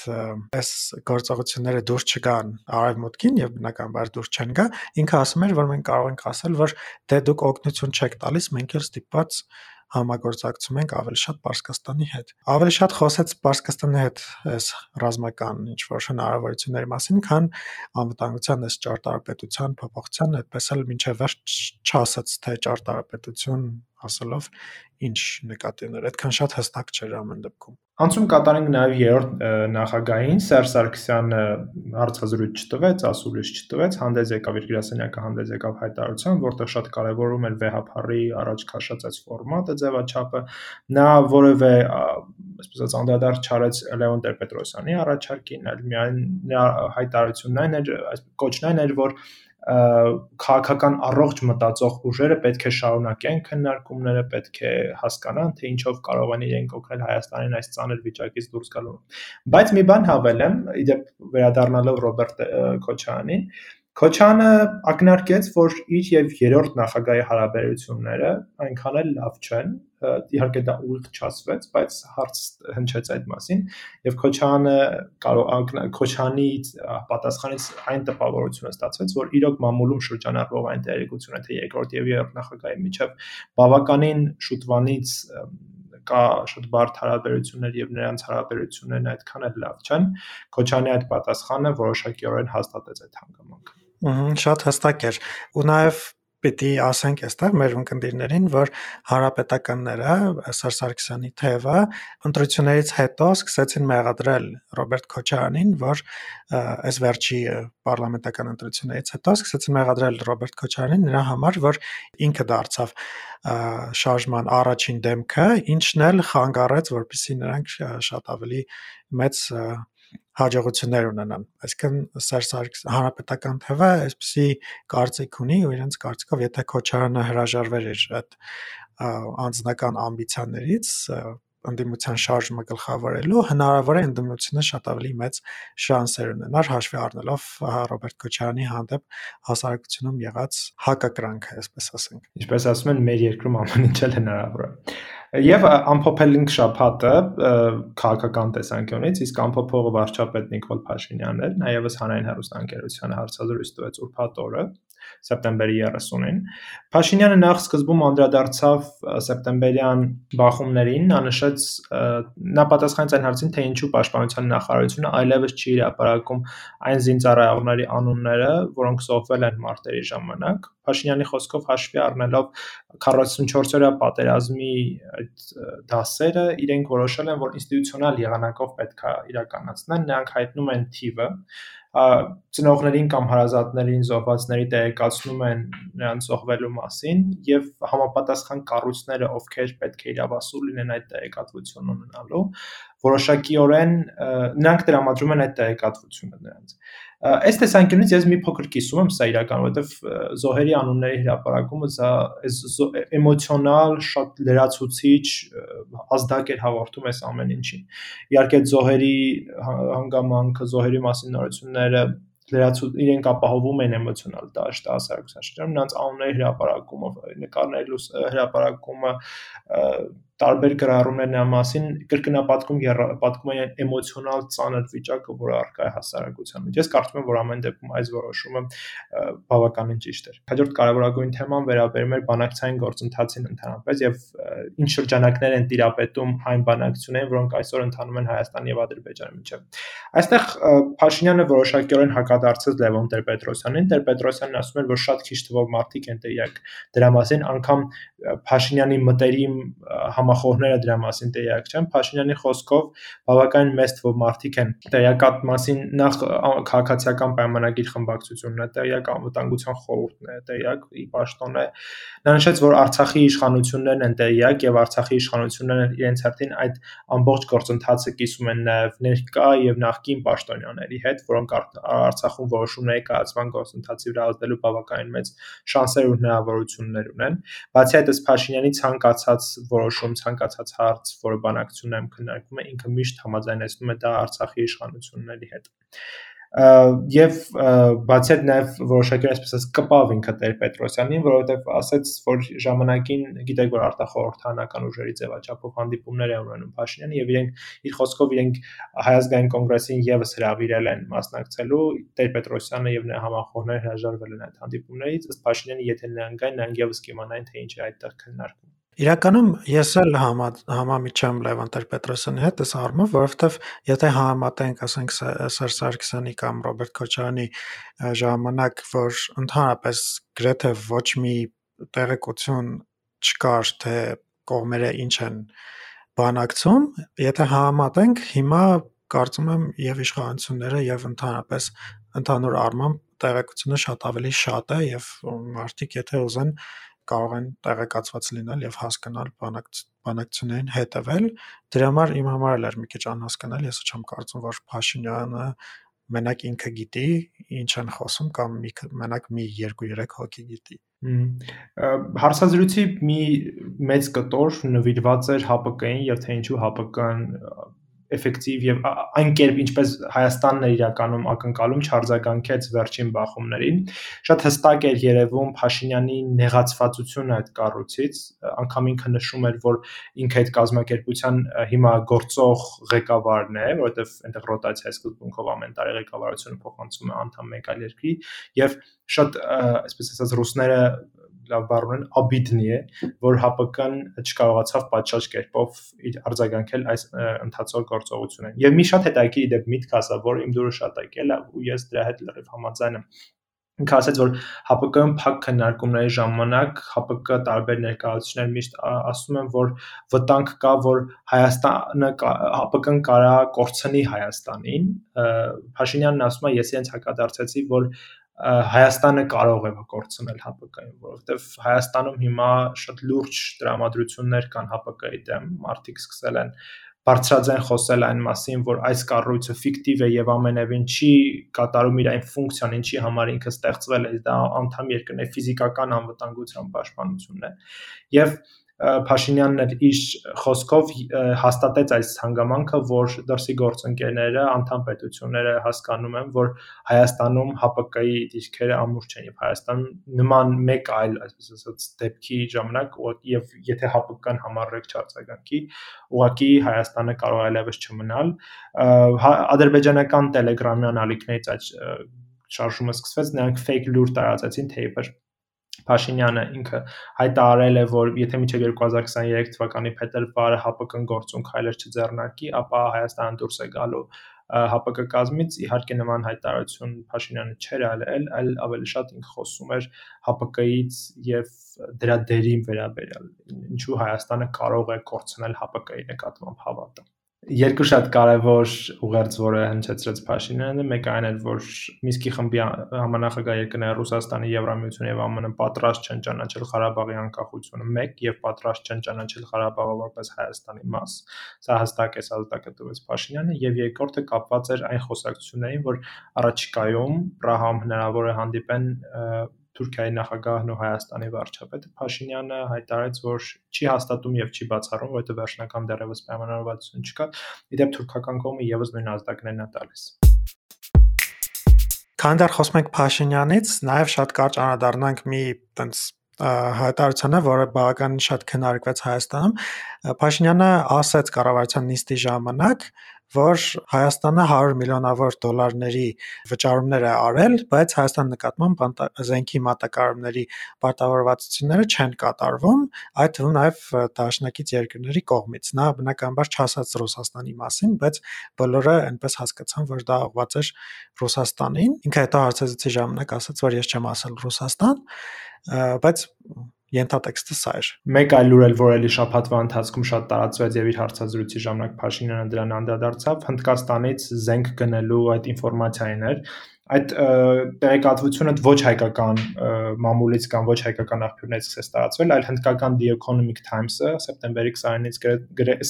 S1: այս գործողությունները դուրս չգան արևմուտքին եւ բնականաբար դուրս չեն գա, ինքը ասում էր, որ մենք կարող ենք ասել, որ դե դուք օգնություն չեք տալիս, մենք էլ ստիպված համագործակցում ենք ավելի շատ Պարսկաստանի հետ։ Ավելի շատ խոսեց Պարսկաստանի հետ այս ռազմական ինչ որ հնարավորությունների մասին, քան անվտանգության այս ճարտարապետության փոփոխության, այդպես էլ մինչև վերջ չասաց թե ճարտարապետություն ասելով ինչ նկատի ուներ։ Այդքան շատ հստակ չէր ամեն դեպքում։
S2: Անցում կատարենք նաև երրորդ նախագահին Սերժ Սարգսյանը հարցազրույց չտվեց, ասուլիս չտվեց, հանդես եկավ իր գրասենյակը հանդես եկավ հայտարարության, որտեղ շատ կարևորում էր վեհապարի առաջ քաշած այս ֆորմատը, ձևաչափը։ Նա որևէ այսպես ասած անդրադարձ չարեց Լեոն Տեր-Պետրոսյանի առաջարկին, այլ միայն հայտարարությունն այն էր, այս կոչն այն էր, որ քաղաքական առողջ մտածող ուժերը պետք է շարունակեն քննարկումները, պետք է հասկանան, թե ինչով կարող են իրենք օգնել Հայաստանին այս ծանր վիճակից դուրս գալու։ Բայց մի բան հավելեմ, իդեպ վերադառնալով Ռոբերտ Քոչյանին, Քոչյանը ակնարկեց, որ իր եւ երրորդ նախագահի հարաբերությունները այնքան էլ լավ չեն, իհարկե դա ուղիղ չասվեց, բայց հարց հնչեց այդ մասին եւ Քոչյանը կարող Քոչյանի պատասխանից այն տպավորությունը ստացվեց, որ իրոք մամուլում շրջանառվող այն տեղեկությունը թե երկրորդ եւ երրորդ նախագահի միջև բավականին շուտվանից կա շատ բարդ հարաբերություններ եւ նրանց հարաբերություններն այդքան էլ լավ չեն Քոչյանի այդ պատասխանը որոշակիորեն հաստատեց այդ հանգամանքը
S1: Ահա շատ հստակ էր։ Ու նաև պիտի ասենք այստեղ մեր ունկնդիրներին, որ հարապետականները Սերժ Սարգսյանի թևը ընտրություններից հետո սկսեցին մեղադրել Ռոբերտ Քոչարյանին, որ այս վերջի պարլամենտական ընտրություններից հետո սկսեցին մեղադրել Ռոբերտ Քոչարյանին նրա համար, որ ինքը դարձավ շարժման առաջին դեմքը, ինչն էլ խանգարեց, որպեսզի նրանք շատ ավելի մեծ հաջողություններ ունենան։ Այսինքն Սերժ Սարգս հանրապետական թվը այսպեսի կարծիք ունի ու իրենց կարծիքով եթե Քոչարյանը հրաժարվեր իր այդ անձնական ամբիցիաներից ընդդիմության շարժումը գլխավորելու հնարավոր է ընդդիմությունը շատ ավելի մեծ շանսեր ունենար հաշվի առնելով Ռոբերտ Քոչարյանի հանդեպ հասարակությունում եղած հակակրանքը, այսպես ասենք։
S2: Ինչպես ասում են, մեր երկրում ամեն ինչ հնարավոր է։ Եվ ամփոփելինք շփաթը քաղաքական տեսանկյունից, իսկ ամփոփողը վարչապետ Նիկոլ Փաշինյանն էր, նաև հանրային հեռուստաընկերությանը հարցազրույց տվեց ուրբաթ օրը սեպտեմբերի 30-ին։ Փաշինյանը նախ սկզբում անդրադարձավ սեպտեմբերյան բախումներին, նա նշեց նա պատասխանեց այն հարցին, թե ինչու պաշտպանության նախարարությունը այլևս չի հրապարակում այն զինծառայողների անունները, որոնք զոհվել են մարտերի ժամանակ։ Փաշինյանի խոսքով հաշվի առնելով 44-օրյա պատերազմի այդ դասերը, իրենք որոշել են, որ ինստիտուցիոնալ եղանակով պետք է իրականացնեն, նրանք հայտնում են թիվը, ծնողներին կամ հարազատներին զոհվածների տեղեկացնում են նրանց զոհվելու մասին եւ համապատասխան կառույցները, ովքեր պետք է իրավասու լինեն այդ տեղեկատվությունը ունենալու, որոշակիորեն նրանք տրամադրում են այդ տեղեկատվությունը նրանց։ Այս տեսանկյունից ես մի փոքր կիսում եմ սա իրական, որովհետև զոհերի անունների հրապարակումը սա այս էմոցիոնալ, շատ լրացուցիչ ազդակ էր հաղորդում այս ամեն ինչին։ Իհարկե զոհերի հանգամանքը, զոհերի մասին նորությունները լրացու իրենք ապահովում են էմոցիոնալ դաշտ հասարակության շրջանում նրանց անունների հրապարակումը նկարների հրապարակումը տարբեր գրառումներ նրա մասին կրկնապատկում պատկում են էմոցիոնալ ծանր վիճակը, որը առկա է հասարակության մեջ։ Ես կարծում եմ, որ ամեն դեպքում այս որոշումը բավականին ճիշտ էր։ Հաջորդ կարևորագույն թեման վերաբերում էր բանակցային գործընթացին ընդհանրապես եւ ինչ շրջանակներ են տիրապետում այն բանակցություններին, որոնք այսօր ընթանում են Հայաստան եւ Ադրբեջանի միջեւ։ Այստեղ Փաշինյանը որոշակիորեն հակադարձեց Լևոն Տեր-Պետրոսյանին։ Տեր-Պետրոսյանն ասում էր, որ շատ քիչ թվով մարդիկ են տեղյակ դրա մասին, անգամ Փաշինյանի մտերիմ համախոհները դրա մասին տեղյակ չեն։ Փաշինյանի խոսքով բավականին մեծ թվով մարդիկ են տեղյակ այդ մասին նախ քաղաքացիական պայմանագիր խմբակցությունն է տեղյակ, անվտանգության խորհուրդն է տեղյակ, ի պաշտոն է։ Նա նշեց, որ Արցախի իշխանություններն են տեղյակ եւ Արցախի իշխանություններն իրենց հերթին այդ ամբողջ գործընթացը կիսում են նաեւ ներկա եւ նախկին պաշտոնյաների հետ, որոնք Արցախում որոշումների կայացման գործընթացի վրա ազդելու բավականին մեծ շանսեր ու հնարավորություններ ունեն։ Բացի այդ, ըստ Փաշինյանի ցանկացած որոշում, ցանկացած հարց, որը բանակցությունում քննարկվում է, ինքը միշտ համաձայնեցնում է դա Արցախի իշխանությունների հետ եւ բացի այդ նաեւ որոշակի այսպես ասած կպավ ինքը Տեր Պետրոսյանին, որովհետեւ ասաց, որ ժամանակին գիտեք որ արտախորհրդանական ուժերի ձևաչափով հանդիպումներ է ունենում Փաշինյանը եւ իրենք իր խոսքով իրենք հայազգային կոնգրեսին եւս հրավիրել են մասնակցելու Տեր Պետրոսյանը եւ նրա համախոհները հրաժարվել են այդ հանդիպումներից, ըստ Փաշինյանի եթե նրանք գային, նրանք եւս կիմանային թե ինչ է այդտեղ քննարկվում։
S1: Իրականում ես էլ համա համամիջեմ Լևոն Տեր-Պետրոսյանի հետ այս առումով, որովհետև եթե համատենք, ասենք Սերժ Սարգսյանի կամ Ռոբերտ Քոչարյանի ժամանակ, որ ընդհանրապես գրեթե ոչ մի տեղեկություն չկար, թե կողմերը ինչ են բանակցում, եթե համատենք, հիմա կարծում եմ եւ իշխանությունները եւ ընդհանրապես ընդհանուր առմամբ տեղեկությունը շատ ավելի շատ է եւ մարդիկ եթե ուզեն կարող են տեղեկացված լինել եւ հասկանալ բանակցություններին հետևել։ Դրա համար իմ համար էլ էր մի քիչ անհասկանալ, ես չեմ կարծում, որ Փաշինյանը մենակ ինքը գիտի ինչ են խոսում կամ մի մենակ մի 2-3 հոգի գիտի։
S2: Հարցազրույցի մի մեծ կտոր նվիրված էր ՀԱՊԿ-ին եւ թե ինչու ՀԱՊԿ-ն էֆեկտիվ եւ այն կերպ ինչպես Հայաստանն է իրականում ակնկալում չարձագանքեց վերջին բախումներին շատ հստակ էր երևում Փաշինյանի նեղացվածությունը այդ կառույցից անգամ ինքը նշում էր որ ինքը այդ կազմակերպության հիմա գործող ղեկավարն է որովհետեւ այնտեղ ռոտացիայի սկզբունքով ամեն տարի ղեկավարությունը փոխանցում է անդամ մեկ այլ երկրի եւ շատ այսպես ասած ռուսները լավ բառ ունեն, obidny է, որ ՀԱՊԿ-ն չկարողացավ պատշաճ կերպով իր արձագանքել այս ընդհանուր գործողությունին։ Եվ մի շատ հետաքրքիր դեպք միտք ասա, որ իմ դուրս շատ եկել է ու ես դրա հետ լրիվ համաձայն եմ ինքը ասաց որ ՀԱՊԿ-ն փակ քննարկումների ժամանակ ՀԱՊԿ տարբեր ներկայացուցիչներ միշտ ասում են որ վտանգ կա որ Հայաստանը ՀԱՊԿ-ն կարա կորցնի Հայաստանին Փաշինյանն ասում է ես իրենց հակադարձեցի որ Հայաստանը կարող է կորցնել ՀՊԿ-ին, որովհետև Հայաստանում հիմա շատ լուրջ դրամատրություններ կան ՀՊԿ-ի դեմ, մարդիկ սկսել են բարձրաձայն խոսել այն մասին, որ այս կառույցը ֆիկտիվ է եւ ամենևին չի կատարում իր այն ֆունկցիան, ինչի համար ինքը ստեղծվել է, դա անդամ երկրների ֆիզիկական անվտանգության պաշտպանությունն է։ Եվ Փաշինյանն էլ իր խոսքով հաստատեց այս հանգամանքը, որ դրսի գործընկերները, անդամ պետությունները հասկանում են, որ Հայաստանում ՀՊԿ-ի դիրքերը ամուր չեն եւ Հայաստան նման մեկ այլ, այսպես ասած, դեպքի ժամանակ եւ եթե ՀՊԿ-ն համառեք չարձագանքի, ուղղակի Հայաստանը կարող այլևս չմնալ։ հա, Ադրբեջանական Telegram-յան ալիքներից այդ շարժումը սկսվեց, նրանք fake լուր տարածեցին, թե իբր Փաշինյանը ինքը հայտարարել է, որ եթե մինչև 2023 թվականի փետրվարը ՀՊԿ-ն գործուն քայլեր չձեռնարկի, ապա Հայաստանը դուրս է գալու ՀՊԿ կազմից իհարկե նման հայտարարություն Փաշինյանը չէր արել, այլ ավելի շատ ինքը խոսում էր ՀՊԿ-ից եւ դրա դերին վերաբերյալ, ինչու Հայաստանը կարող է կորցնել ՀՊԿ-ի նկատմամբ հավատը երկու շատ կարևոր ուղերձ, որը հնչեցրեց Փաշինյանը, մեկը այն էր, որ Միսկի խմբի համանախագահ երկրները Ռուսաստանի, Եվրամիությունը եւ ԱՄՆ-ը պատրաստ չեն ճանաչել Ղարաբաղի անկախությունը, մեկ եւ պատրաստ չեն ճանաչել Ղարաբաղը որպես Հայաստանի մաս։ Սա հստակ է հստակեցվեց Փաշինյանը եւ երկրորդը կապված էր այն խոսակցություններին, որ առաջիկայում Պրահայում հնարավոր է հանդիպեն Թուրքիայի նախագահն ու Հայաստանի վարչապետը Փաշինյանը հայտարարեց, որ չի հաստատում եւ չի բացառում, որովհետեւ վերջնական դեռևս պայմանավորվածություն չկա։ Իդեպ թուրքական կողմը եւս նույն ազդակներն է տալիս։
S1: Քան դեռ խոսում ենք Փաշինյանից, նաև շատ կարճ անդրադառնանք մի տենց հայտարարությանը, որը բավականին շատ քննարկվեց Հայաստանում։ Փաշինյանը ասաց կառավարության նիստի ժամանակ, որ Հայաստանը 100 միլիոնավոր դոլարների վճարումներ է արել, բայց Հայաստանի նկատմամբ զենքի մատակարարումների պարտավորվածությունները չեն կատարվում, այդ թվում նաև դաշնակից երկրների կողմից։ Նա բնականաբար չասաց Ռուսաստանի մասին, բայց բոլորը այնպես հասկացան, որ դա ուղղված էր Ռուսաստանին։ Ինքը հետո հարցազրույցի ժամանակ ասաց, որ ես չեմ ասել Ռուսաստան, բայց ենթատեքստը սա էր։
S2: Մեկ այլ լուր էլ, որ էլի շփաթվա ընթացքում շատ տարածվեց եւ իր հարցազրույցի ժամանակ Փաշինյանը դրան անդրադարձավ, Հնդկաստանից զենք գնելու այդ ինֆորմացիային էր, այդ տեղեկատվությունը ոչ հայկական մամուլից կամ ոչ հայկական աղբյուրներից սկսեց տարածվել, այլ հնդկական The Economic Times-ը սեպտեմբերի 20-ից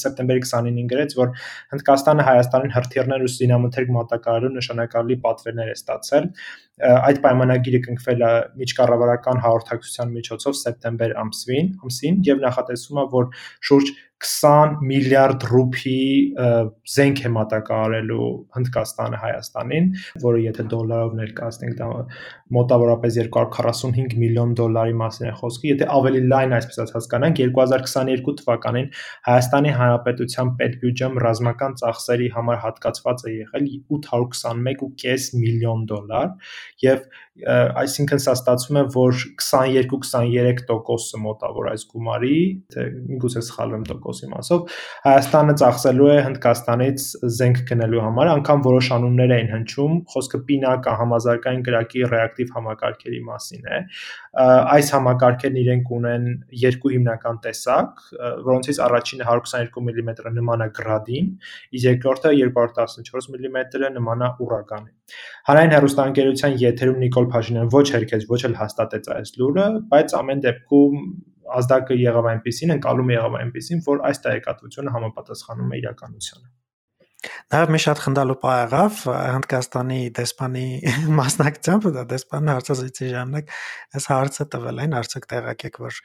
S2: սեպտեմբերի 29-ին գրեց, որ Հնդկաստանը Հայաստանին հրթիռներ ու զինամթերք մատակարարելու նշանակալի պատվերներ է ստացել։ Այդ պայմանագիրը կնքվել է միջկառավարական հաղորդակցության միջոցով սեպտեմբեր ամսին, ամսին եւ նախատեսվում է, որ շուրջ 20 միլիարդ ռուփի զենք է մատակարարելու Հնդկաստանը Հայաստանին, որը եթե դոլարով ներկայացնենք, դա մոտավորապես 245 միլիոն դոլարի մասին է խոսքը։ Եթե ավելի լայն այսպես հասկանանք, 2022 թվականին Հայաստանի Հանրապետության պետբյուջեմ ռազմական ծախսերի համար հատկացված է եղել 821.5 միլիոն դոլար եւ այսինքն սա ստացվում է, որ 22-23%-ը մոտավոր այս գումարի, թե միգուցե սխալվեմ տոկոսի մասով, Հայաստանը ծախսելու է Հնդկաստանից զենք գնելու համար, անգամ որոշ անուններ էին հնչում, խոսքը պինակա համազարգային գրակի ռեակտիվ համակարգերի մասին է։ Այս համակարգերն իրենք ունեն երկու հիմնական տեսակ, որոնցից առաջինը 122 մմ-ը նման է գրադին, իսկ երկրորդը 214 մմ-ը նման է ուրագանին։ Հանրային հեռուստաընկերության եթերում Նիկոլ Փաշինյանը ոչ հերքեց, ոչ էլ հաստատեց այս լուրը, բայց ամեն դեպքում ազդակը եղավ այնպեսին, ընկալումը եղավ այնպեսին, որ այս տեղեկատվությունը համապատասխանում է իրականությանը։
S1: Նաև մի շատ խնդալու պա եղավ Հնդկաստանի դեսպանի մասնակցությամբ, դա դեսպանը հարցազրույցի ժամանակ այս հարցը տվել են, արդյոք տեղյակ որ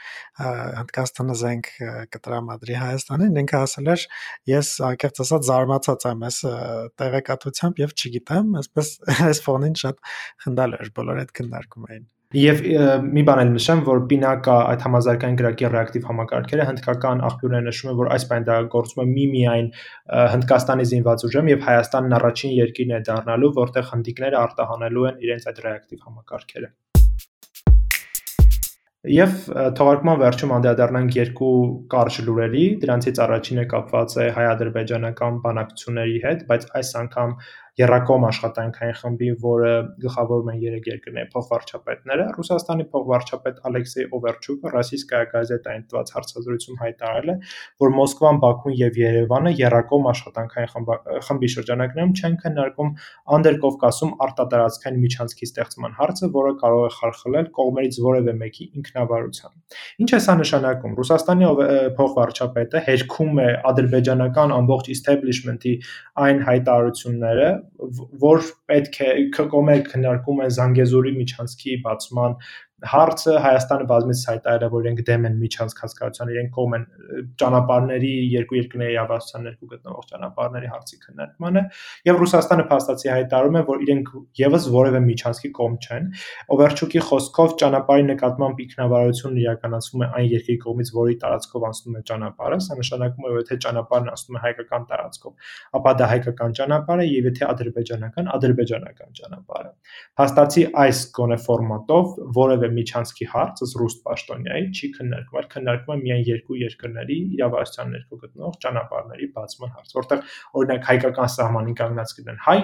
S1: Հնդկաստանը զենք կտրամադրի Հայաստանին, ինքը ասել էր, ես անկեղծ ասած զարմացած եմ այս տեղեկատվությամբ եւ չգիտեմ, այսպես այս ֆոնին շատ խնդալու էր, բոլորը այդ քննարկում էին։
S2: Եվ մի բան էլ նշեմ, որ Պինակա այդ համազարգային գրակի ռեակտիվ համակարգերը հնդկական աղբյուրները նշում են, որ այս բանը դա գործում է միմիայն Հնդկաստանի զինված ուժեմ եւ Հայաստանն առաջին երկիրն է դառնալու, որտեղ հնդիկները արտահանելու են իրենց այդ ռեակտիվ համակարգերը։ Եվ թողարկման վերջում անդրադառնանք երկու կարճ լուրերի, դրանցից առաջինը կապված է հայ-ադրբեջանական բանակցությունների հետ, բայց այս անգամ Երակոմ աշխատանքային խմբի, որը գլխավորում են երեք երկրների փոխվարչապետները, Ռուսաստանի փոխվարչապետ Ալեքսեյ Օվերչուկը Ռոսիյսկայա գազետային տված հարցազրույցում հայտարարել է, որ Մոսկվան, Բաքուն եւ Երևանը Երակոմ աշխատանքային խմբի շրջանակներում չեն քննարկում Անդերկովկասում արտատարածքային միջանցքի ստեղծման հարցը, որը կարող է խարխլել կողմերից որևէ մեկի ինքնավարության։ Ինչ է սա նշանակում։ Ռուսաստանի փոխվարչապետը հերքում է ադրբեջանական ամբողջ establishment-ի այն հայտարարությունները, որ պետք է կողմերը քննարկում են Զանգեզուրի միջանցքի բացման հարցը Հայաստանը բազմից հայտարարել որ իրենք դեմ են միջանցք հասկացության, իրենք կողմ են ճանապարհների երկու երկրների ավասության ներքո գտնվող ճանապարհների հարցի քննարկմանը, եւ Ռուսաստանը փաստացի հայտարարում է, որ իրենք եւս որևէ միջանցքի կողմ չեն։ Օվերչուկի խոսքով ճանապարհի նկատմամբ ինքնավարությունն իրականացվում է այն երկրի կողմից, որի տարածքով անցնում է ճանապարհը, սա նշանակում է, որ եթե ճանապարհն անցնում է հայկական տարածքով, ապա դա հայկական ճանապարհ է եւ եթե ադրբեջանական, ադրբեջանական ճանապարհ է։ Փաստացի այս գոնե ֆորմատով որևէ միջանցքի հարց ըստ ռուս պաշտոնյայի չի քննարկվում, այլ քննարկվում է միայն երկու երկրների իրավասության ներքո գտնվող ճանապարհների բացման հարց, որտեղ օրինակ հայկական սահմանին կանգնած կլինեն հայ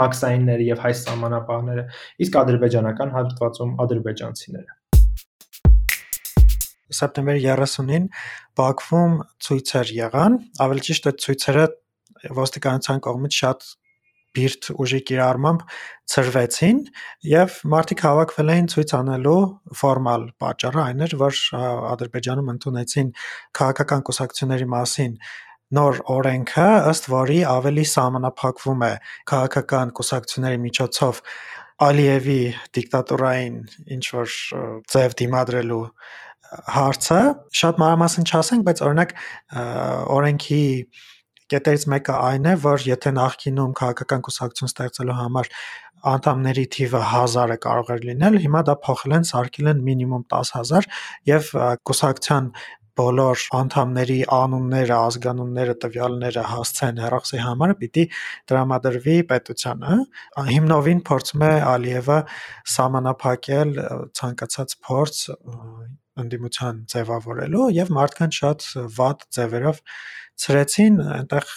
S2: մաքսայինները եւ հայ սահմանապահները, իսկ ադրբեջանական հատվածում ադրբեջանցիները
S1: սեպտեմբերի 30-ին Բաքվում ցույցեր եղան, ավելի ճիշտ է ցույցերը ոստիկանության կողմից շատ բիրտ ուժի կիրառմամբ ծրվեցին եւ մարդիկ հավաքվել էին ցույց անելու ֆորմալ պատճառը այն էր որ Ադրբեջանում ընդունեցին քաղաքական կուսակցությունների մասին նոր օրենքը ըստ որի ավելի սահմանափակվում է քաղաքական կուսակցությունների միջոցով Ալիևի դիկտատորային ինչ որ ձև դիմադրելու հարցը շատ մանրամասն չասենք, բայց օրինակ օրենքի կետերից մեկը այն է, որ եթե նախկինում քաղաքական կուսակցություն ստեղծելու համար անդամների թիվը 1000-ը կարող էր լինել, հիմա դա փոխել են, սարքել են մինիմում 10000 եւ կուսակցության բոլոր անդամների անունները, ազգանունները, տվյալները հասցեն հեռախոսի համարը պիտի տրամադրվի պետությանը։ Հիմնովին փորձում է Ալիևը սահմանափակել ցանկացած փորձ ընդդիմության ձևավորելու եւ մարդկանց շատ վատ ձևերով ցրեցին, այնտեղ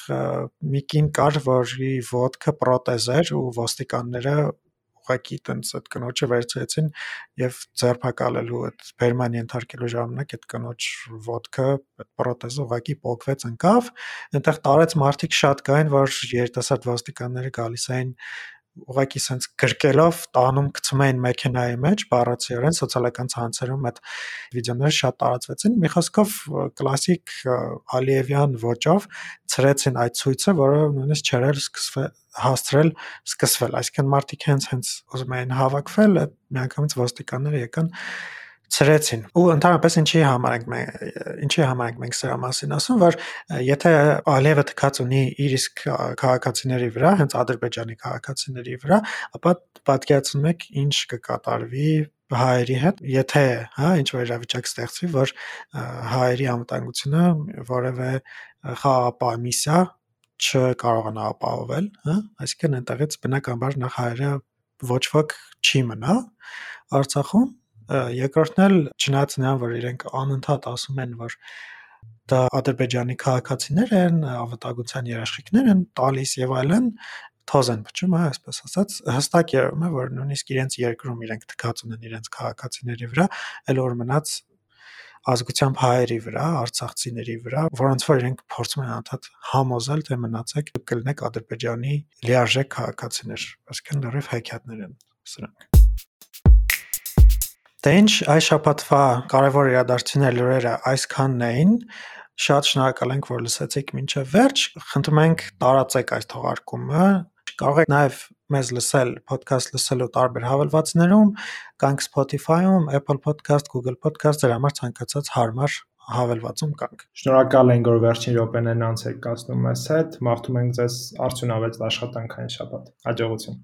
S1: մի կին կար, որի ոդկը պրոթեզ էր ու ոստիկանները ուղակի տենց այդ կնոջը վերցրեցին եւ ձերբակալելու այդ բերման ենթարկելու ժամանակ այդ կնոջ ոդկը այդ պրոթեզը ուղակի փոկվեց ընկավ այնտեղ տարեց մարդիկ շատ կային որ երիտասարդ ոստիկանները գալիս էին ուղղակի sense գրկելով տանում գցում էին մեքենայի մեջ բառացիորեն սոցիալական ցանցերում այդ վիդեոները շատ տարածվեցին մի խոսքով կլասիկ Ալիևյան ոճով ծրեցին այդ ցույցը որը նույնիսկ չերել սկսվել հաստրել սկսվել այսինքն մարդիկ հենց հենց ուզում էին հավաքվել այդ միանգամից ոստիկանները եկան ծրեցին։ Ու ընդհանրապես ինչի համար ենք մենք ինչի համար ենք մենք սրա մասին ասում, որ եթե Ալիևը թքած ունի իր իսկ քաղաքացիների վրա, հենց Ադրբեջանի քաղաքացիների վրա, ապա պատկերացնում եք ինչ կկատարվի հայերի հետ, եթե, հա, ինչ որ իրավիճակ ստեղծվի, որ հայերի անվտանգությունը որևէ խաղապահ միսիա չկարողանա ապահովել, հա, այսինքն այնտեղից բնականաբար նախ հայերը ոչ ոք չի մնա Արցախում Երկրորդն էլ չնայած նրան, որ իրենք անընդհատ ասում են, որ դա Ադրբեջանի քաղաքացիներ են, ավտագության երաշխիքներ են տալիս եւ այլն, թոզ են փչում, հա, այսպես ասած, հստակ երևում է, որ նույնիսկ իրենց երկրում իրենք թքած ունեն իրենց քաղաքացիների վրա, այլ որ մնաց ազգությամբ հայերի վրա, արցախցիների վրա, որոնց որ իրենք փորձում են անդադ համոզել, թե մնացեք կլինեք Ադրբեջանի լիարժեք քաղաքացիներ, այսինքն լրիվ հեքիաթներ են սրանք։ Դե ինչ այս շաբաթվա կարևոր իրադարձությունների լուրերը այսքանն էին։ Շատ շնորհակալ ենք, որ լսեցիք մինչև վերջ։ Խնդրում ենք տարածեք այս թողարկումը։ Կարող եք նաև մեզ լսել podcast լսելու տարբեր հավելվածներում, կանք Spotify-ում, Apple Podcast, Google Podcast, դրա համար ցանկացած հարմար հավելվածում կանք։
S2: Շնորհակալ ենք, որ վերջին րոպեներն անց եք կացնում մեզ հետ։ Մաղթում ենք ձեզ արդյունավետ աշխատանքային շաբաթ։ Հաջողություն։